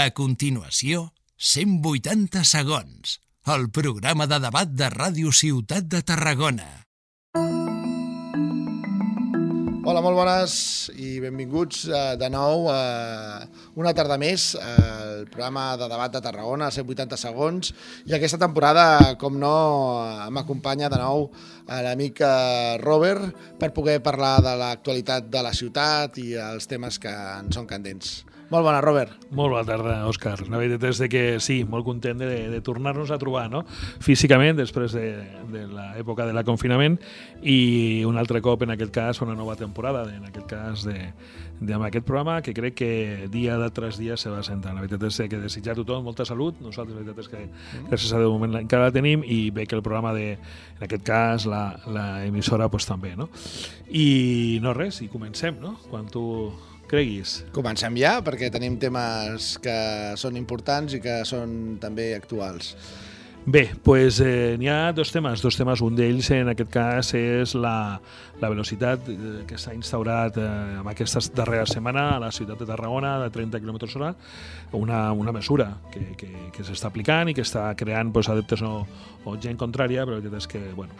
A continuació, 180 segons, el programa de debat de Ràdio Ciutat de Tarragona. Hola, molt bones i benvinguts eh, de nou a una tarda més al programa de debat de Tarragona, 180 segons, i aquesta temporada, com no, m'acompanya de nou l'amic eh, Robert per poder parlar de l'actualitat de la ciutat i els temes que en són candents. Molt bona, Robert. Molt bona tarda, Òscar. La veritat és que sí, molt content de, de tornar-nos a trobar no? físicament després de, de l'època de la confinament i un altre cop, en aquest cas, una nova temporada, en aquest cas de, de amb aquest programa que crec que dia de tres dies se va sentar. La veritat és que desitjar a tothom molta salut. Nosaltres, la veritat és que gràcies a Déu, moment encara la tenim i bé que el programa de, en aquest cas, la, la emissora, pues, també, no? I no res, i comencem, no? Quan tu creguis. Comencem ja, perquè tenim temes que són importants i que són també actuals. Bé, pues, eh, n'hi ha dos temes. Dos temes. Un d'ells, en aquest cas, és la, la velocitat eh, que s'ha instaurat eh, en aquesta darrera setmana a la ciutat de Tarragona de 30 km hora, una, una mesura que, que, que s'està aplicant i que està creant pues, adeptes o, o gent contrària, però la veritat és que bueno,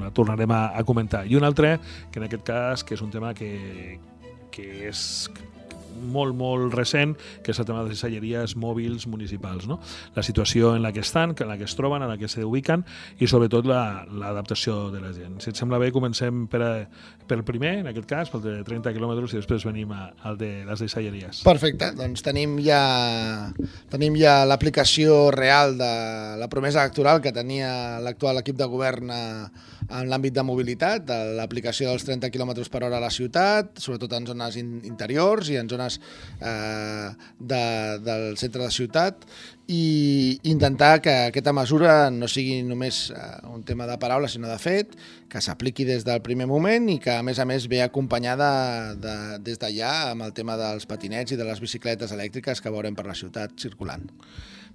la tornarem a, a comentar. I un altre, que en aquest cas que és un tema que, que és molt, molt recent, que és el tema de les celleries mòbils municipals. No? La situació en la que estan, en la que es troben, en la que s'ubiquen i sobretot l'adaptació la, de la gent. Si et sembla bé, comencem per, a, per primer, en aquest cas, pel de 30 quilòmetres i després venim a, al de les deixalleries. Perfecte, doncs tenim ja, tenim ja l'aplicació real de la promesa electoral que tenia l'actual equip de govern a, en l'àmbit de mobilitat, de l'aplicació dels 30 km per hora a la ciutat, sobretot en zones in interiors i en zones eh, de, del centre de ciutat, i intentar que aquesta mesura no sigui només eh, un tema de paraules, sinó de fet, que s'apliqui des del primer moment i que, a més a més, ve acompanyada de, des d'allà amb el tema dels patinets i de les bicicletes elèctriques que veurem per la ciutat circulant.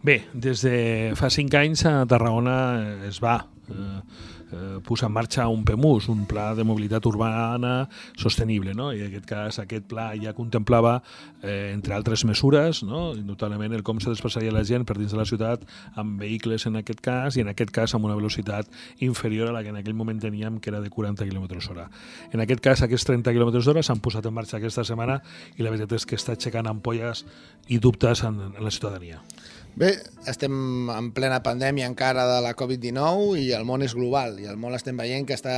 Bé, des de fa cinc anys a Tarragona es va eh, eh, posar en marxa un PEMUS, un pla de mobilitat urbana sostenible, no? i en aquest cas aquest pla ja contemplava, eh, entre altres mesures, no? notablement el com se desplaçaria la gent per dins de la ciutat amb vehicles en aquest cas i en aquest cas amb una velocitat inferior a la que en aquell moment teníem, que era de 40 km hora. En aquest cas, aquests 30 km hora s'han posat en marxa aquesta setmana i la veritat és que està aixecant ampolles i dubtes en, en la ciutadania. Bé, estem en plena pandèmia encara de la Covid-19 i el món és global i el món estem veient que està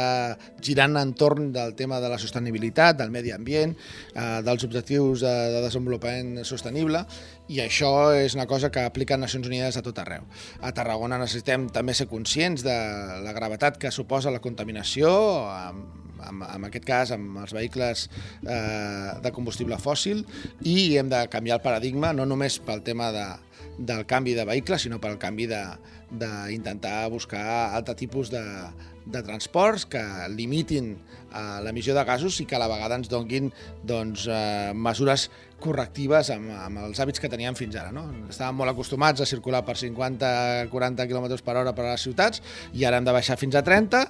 girant entorn del tema de la sostenibilitat, del medi ambient, eh, dels objectius de, de desenvolupament sostenible i això és una cosa que apliquen Nacions Unides a tot arreu. A Tarragona necessitem també ser conscients de la gravetat que suposa la contaminació amb, amb, en aquest cas amb els vehicles eh, de combustible fòssil i hem de canviar el paradigma no només pel tema de, del canvi de vehicle, sinó pel canvi d'intentar buscar altre tipus de, de transports que limitin eh, l'emissió de gasos i que a la vegada ens donguin doncs, eh, mesures correctives amb, amb els hàbits que teníem fins ara. No? Estàvem molt acostumats a circular per 50-40 km per hora per a les ciutats i ara hem de baixar fins a 30.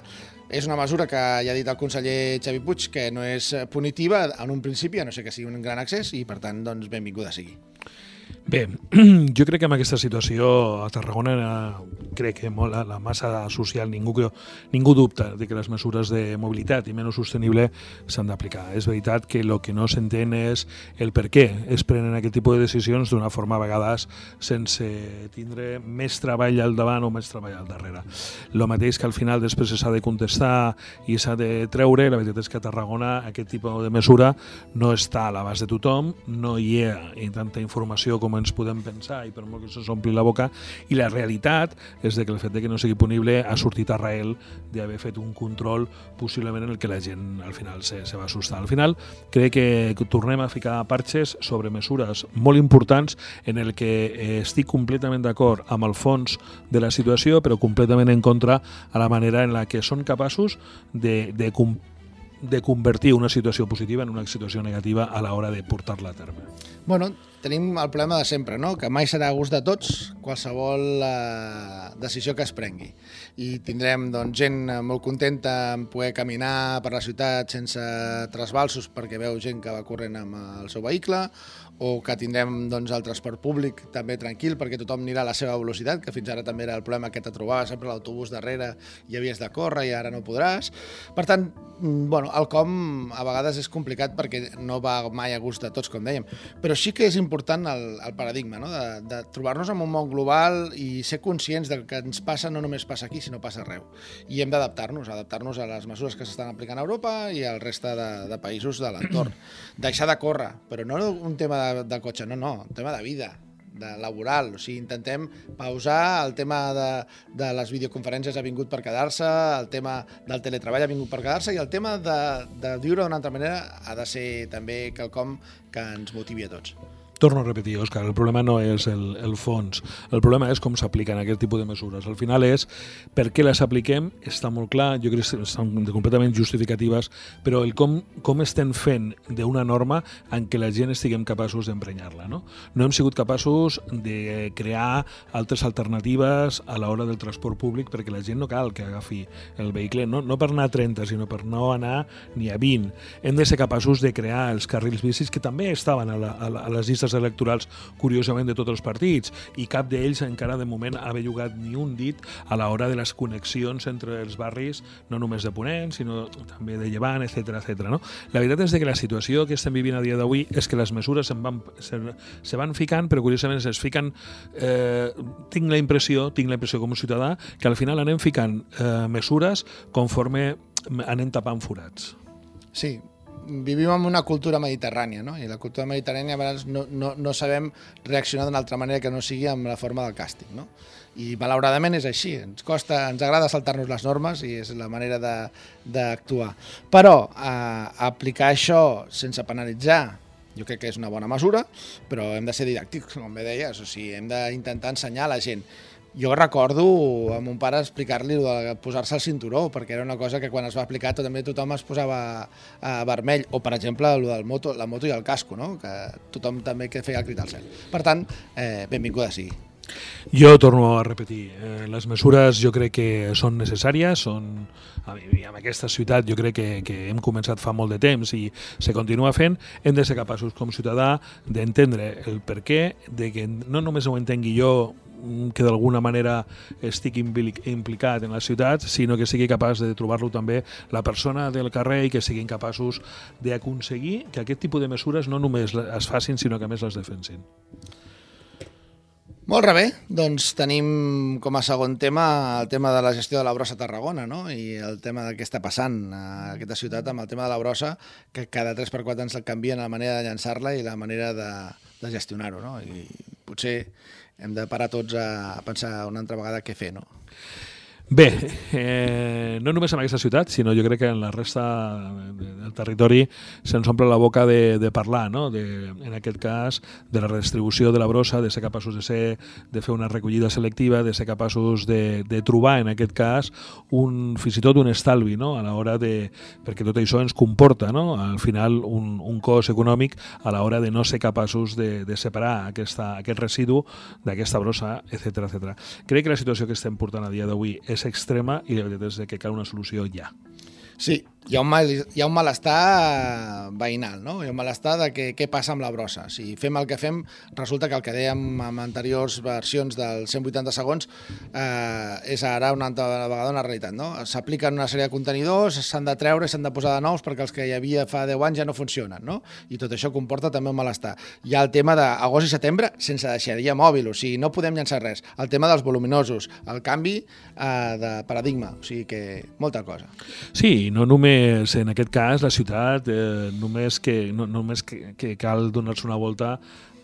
És una mesura que ja ha dit el conseller Xavi Puig que no és punitiva en un principi, a no sé que sigui un gran accés, i per tant, doncs, benvinguda sigui. Bé, jo crec que en aquesta situació a Tarragona crec que molt, la massa social ningú, ningú dubta de que les mesures de mobilitat i menys sostenible s'han d'aplicar. És veritat que el que no s'entén és el per què es prenen aquest tipus de decisions d'una forma a vegades sense tindre més treball al davant o més treball al darrere. El mateix que al final després s'ha de contestar i s'ha de treure, la veritat és que a Tarragona aquest tipus de mesura no està a l'abast de tothom, no hi ha tanta informació com ens podem pensar i per molt que s'ompli la boca i la realitat és de que el fet de que no sigui punible ha sortit a rael d'haver fet un control possiblement en el que la gent al final se, se va assustar. Al final crec que tornem a ficar parxes sobre mesures molt importants en el que eh, estic completament d'acord amb el fons de la situació però completament en contra a la manera en la que són capaços de, de de convertir una situació positiva en una situació negativa a l'hora de portar-la a terme. Bueno, tenim el problema de sempre, no? que mai serà a gust de tots qualsevol eh, decisió que es prengui. I tindrem doncs, gent molt contenta en poder caminar per la ciutat sense trasbalsos perquè veu gent que va corrent amb el seu vehicle, o que tindrem doncs, el transport públic també tranquil perquè tothom anirà a la seva velocitat, que fins ara també era el problema que te trobaves sempre l'autobús darrere i havies de córrer i ara no podràs. Per tant, mm, bueno, el com a vegades és complicat perquè no va mai a gust de tots, com dèiem, però sí que és important el, el paradigma, no? de, de trobar-nos en un món global i ser conscients del que ens passa no només passa aquí, sinó passa arreu. I hem d'adaptar-nos, adaptar-nos a les mesures que s'estan aplicant a Europa i al reste de, de països de l'entorn. Deixar de córrer, però no un tema de, de cotxe, no, no, un tema de vida, de laboral, o sigui, intentem pausar, el tema de, de les videoconferències ha vingut per quedar-se, el tema del teletreball ha vingut per quedar-se i el tema de, de viure d'una altra manera ha de ser també quelcom que ens motivi a tots torno a repetir, Òscar, el problema no és el, el fons, el problema és com s'apliquen aquest tipus de mesures. Al final és per què les apliquem, està molt clar, jo crec que són completament justificatives, però el com, com estem fent d'una norma en què la gent estiguem capaços d'emprenyar-la. No? no hem sigut capaços de crear altres alternatives a l'hora del transport públic perquè la gent no cal que agafi el vehicle, no, no per anar a 30, sinó per no anar ni a 20. Hem de ser capaços de crear els carrils bicis que també estaven a, la, a, les llistes electorals, curiosament, de tots els partits, i cap d'ells encara de moment ha bellugat ni un dit a l'hora de les connexions entre els barris, no només de Ponent, sinó també de Llevant, etc etc. No? La veritat és que la situació que estem vivint a dia d'avui és que les mesures se van, se, se van ficant, però curiosament es fiquen... Eh, tinc la impressió, tinc la impressió com un ciutadà, que al final anem ficant eh, mesures conforme anem tapant forats. Sí, vivim en una cultura mediterrània, no? i la cultura mediterrània a vegades no, no, no sabem reaccionar d'una altra manera que no sigui amb la forma del càstig. No? I malauradament és així, ens costa, ens agrada saltar-nos les normes i és la manera d'actuar. Però eh, aplicar això sense penalitzar jo crec que és una bona mesura, però hem de ser didàctics, com bé deies, o sigui, hem d'intentar ensenyar a la gent jo recordo a mon pare explicar-li de posar-se el cinturó, perquè era una cosa que quan es va aplicar també tothom es posava a vermell, o per exemple el del moto, la moto i el casco, no? que tothom també que feia el crit al cel. Per tant, eh, benvinguda sigui. Jo torno a repetir, eh, les mesures jo crec que són necessàries, són en aquesta ciutat jo crec que, que hem començat fa molt de temps i se continua fent, hem de ser capaços com ciutadà d'entendre el per què, de que no només ho entengui jo que d'alguna manera estigui implicat en la ciutat, sinó que sigui capaç de trobar-lo també la persona del carrer i que siguin capaços d'aconseguir que aquest tipus de mesures no només es facin, sinó que més les defensin. Molt bé, doncs tenim com a segon tema el tema de la gestió de la brossa a Tarragona no? i el tema de què està passant a aquesta ciutat amb el tema de la brossa, que cada 3 per 4 ens el canvien la manera de llançar-la i la manera de, de gestionar-ho. No? I potser hem de parar tots a pensar una altra vegada què fer, no? Bé, eh, no només en aquesta ciutat, sinó jo crec que en la resta del territori se'ns omple la boca de, de parlar, no? de, en aquest cas, de la redistribució de la brossa, de ser capaços de, ser, de fer una recollida selectiva, de ser capaços de, de trobar, en aquest cas, un, fins i tot un estalvi no? a l'hora de... perquè tot això ens comporta, no? al final, un, un cost econòmic a l'hora de no ser capaços de, de separar aquesta, aquest residu d'aquesta brossa, etc etc. Crec que la situació que estem portant a dia d'avui és extrema i la veritat és que cal una solució ja. Sí, hi ha un, mal, hi ha un malestar veïnal, no? Hi ha un malestar de què, què passa amb la brossa. Si fem el que fem, resulta que el que dèiem en anteriors versions dels 180 segons eh, és ara una altra vegada una realitat, no? S'apliquen una sèrie de contenidors, s'han de treure, s'han de posar de nous perquè els que hi havia fa 10 anys ja no funcionen, no? I tot això comporta també un malestar. Hi ha el tema d'agost i setembre sense deixaria mòbil, o sigui, no podem llançar res. El tema dels voluminosos, el canvi eh, de paradigma, o sigui que molta cosa. Sí, no només només, en aquest cas, la ciutat, eh, només, que, no, només que, que cal donar-se una volta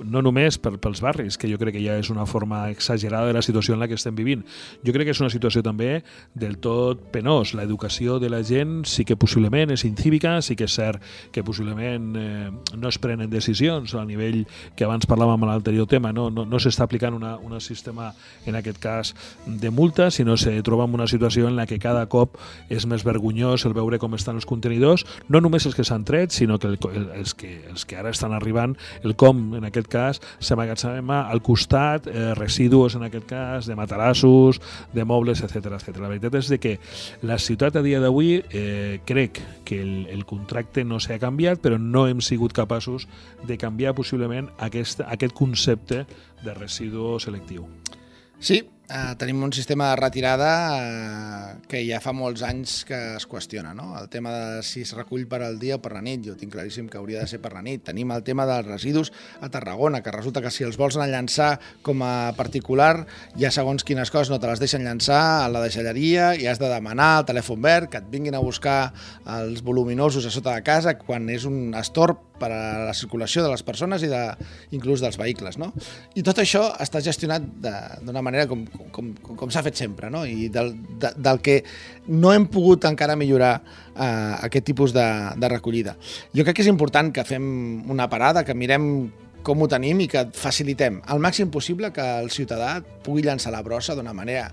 no només per, pels barris, que jo crec que ja és una forma exagerada de la situació en la que estem vivint. Jo crec que és una situació també del tot penós. L'educació de la gent sí que possiblement és incívica, sí que és cert que possiblement eh, no es prenen decisions a nivell que abans parlàvem en l'anterior tema, no, no, no s'està aplicant una, un sistema, en aquest cas, de multa, sinó se troba en una situació en la que cada cop és més vergonyós el veure com estan els contenidors, no només els que s'han tret, sinó que el, els, que, els que ara estan arribant, el com, en aquest cas, s'emmagatzema al costat eh, residus, en aquest cas, de matalassos, de mobles, etc etc. La veritat és de que la ciutat a dia d'avui eh, crec que el, el contracte no s'ha canviat, però no hem sigut capaços de canviar possiblement aquest, aquest concepte de residu selectiu. Sí, eh, tenim un sistema de retirada eh, que ja fa molts anys que es qüestiona, no? El tema de si es recull per al dia o per la nit, jo tinc claríssim que hauria de ser per la nit. Tenim el tema dels residus a Tarragona, que resulta que si els vols anar a llançar com a particular, ja segons quines coses no te les deixen llançar a la deixalleria i has de demanar al telèfon verd que et vinguin a buscar els voluminosos a sota de casa quan és un estorb per a la circulació de les persones i de, inclús dels vehicles. No? I tot això està gestionat d'una manera com, com, com, com s'ha fet sempre, no? i del, de, del que no hem pogut encara millorar eh, aquest tipus de, de recollida. Jo crec que és important que fem una parada, que mirem com ho tenim i que facilitem al màxim possible que el ciutadà pugui llançar la brossa d'una manera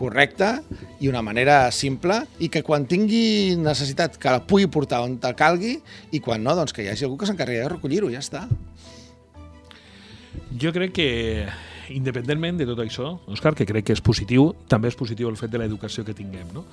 correcta i una manera simple i que quan tingui necessitat que la pugui portar on te calgui i quan no, doncs que hi hagi algú que s'encarregui de recollir-ho, ja està. Jo crec que independentment de tot això, Òscar, que crec que és positiu, també és positiu el fet de l'educació que tinguem. No,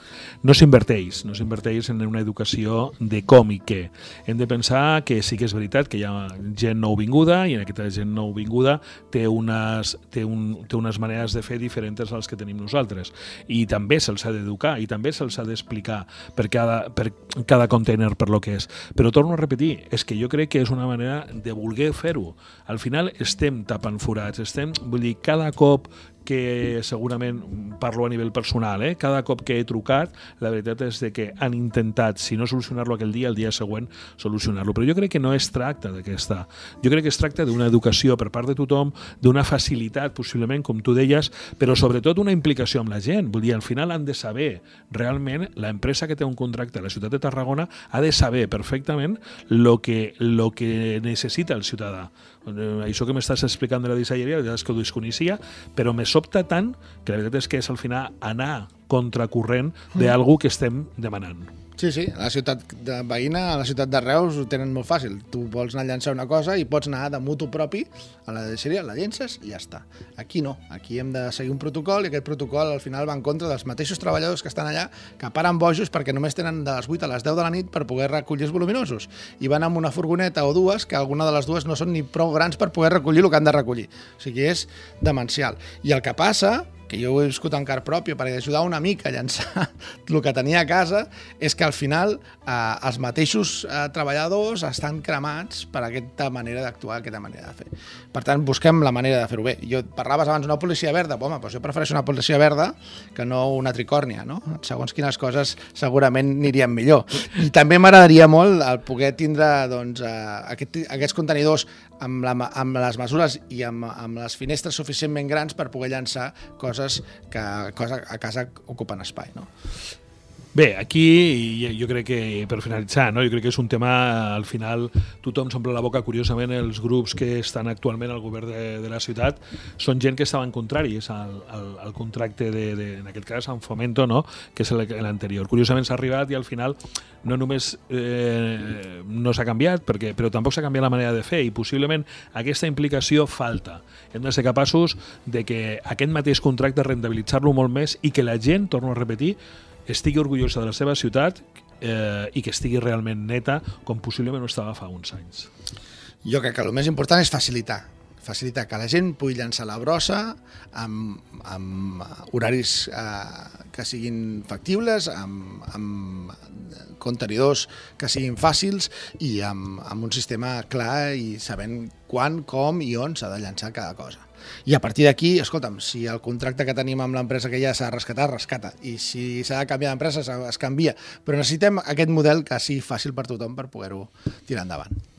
no s'inverteix, no s'inverteix en una educació de com i què. Hem de pensar que sí que és veritat que hi ha gent nouvinguda i en aquesta gent nouvinguda té unes, té un, té unes maneres de fer diferents als que tenim nosaltres. I també se'ls ha d'educar i també se'ls ha d'explicar per cada, per cada container per lo que és. Però torno a repetir, és que jo crec que és una manera de voler fer-ho. Al final estem tapant forats, estem, vull dir, cada cop que segurament parlo a nivell personal, eh? cada cop que he trucat, la veritat és de que han intentat, si no solucionar-lo aquell dia, el dia següent solucionar-lo. Però jo crec que no es tracta d'aquesta. Jo crec que es tracta d'una educació per part de tothom, d'una facilitat, possiblement, com tu deies, però sobretot una implicació amb la gent. Vull dir, al final han de saber realment, l'empresa que té un contracte a la ciutat de Tarragona ha de saber perfectament el que, lo que necessita el ciutadà. Eh, això que m'estàs explicant de la deixalleria, la és que ho desconeixia, però me sobta tant que la veritat és que és al final anar contracorrent d'algú que estem demanant. Sí, sí, a la ciutat de veïna, a la ciutat de Reus, ho tenen molt fàcil. Tu vols anar a llançar una cosa i pots anar de mutu propi a la deixeria, la llences i ja està. Aquí no, aquí hem de seguir un protocol i aquest protocol al final va en contra dels mateixos treballadors que estan allà que paren bojos perquè només tenen de les 8 a les 10 de la nit per poder recollir els voluminosos i van amb una furgoneta o dues que alguna de les dues no són ni prou grans per poder recollir el que han de recollir. O sigui, és demencial. I el que passa que jo ho he viscut en car pròpia per ajudar una mica a llançar el que tenia a casa, és que al final eh, els mateixos eh, treballadors estan cremats per aquesta manera d'actuar, aquesta manera de fer. Per tant, busquem la manera de fer-ho bé. Jo parlaves abans d'una policia verda, home, doncs jo prefereixo una policia verda que no una tricòrnia, no? Segons quines coses segurament anirien millor. I també m'agradaria molt el poder tindre doncs, eh, aquest, aquests contenidors amb, la, amb les mesures i amb, amb les finestres suficientment grans per poder llançar coses que cosa, a casa ocupen espai. No? Bé, aquí jo crec que, per finalitzar, no? jo crec que és un tema, al final tothom s'omple la boca, curiosament els grups que estan actualment al govern de, de la ciutat són gent que estaven contraris al, al, al contracte, de, de, en aquest cas, en Fomento, no? que és l'anterior. Curiosament s'ha arribat i al final no només eh, no s'ha canviat, perquè, però tampoc s'ha canviat la manera de fer i possiblement aquesta implicació falta. Hem de ser capaços de que aquest mateix contracte rentabilitzar-lo molt més i que la gent, torno a repetir, estigui orgullosa de la seva ciutat eh, i que estigui realment neta com possiblement ho estava fa uns anys. Jo crec que el més important és facilitar facilitar que la gent pugui llançar la brossa amb, amb horaris eh, que siguin factibles, amb, amb contenidors que siguin fàcils i amb, amb un sistema clar i sabent quan, com i on s'ha de llançar cada cosa. I a partir d'aquí, escolta'm, si el contracte que tenim amb l'empresa que ja s'ha rescatat, rescata. I si s'ha de canviar d'empresa, es canvia. Però necessitem aquest model que sigui fàcil per tothom per poder-ho tirar endavant.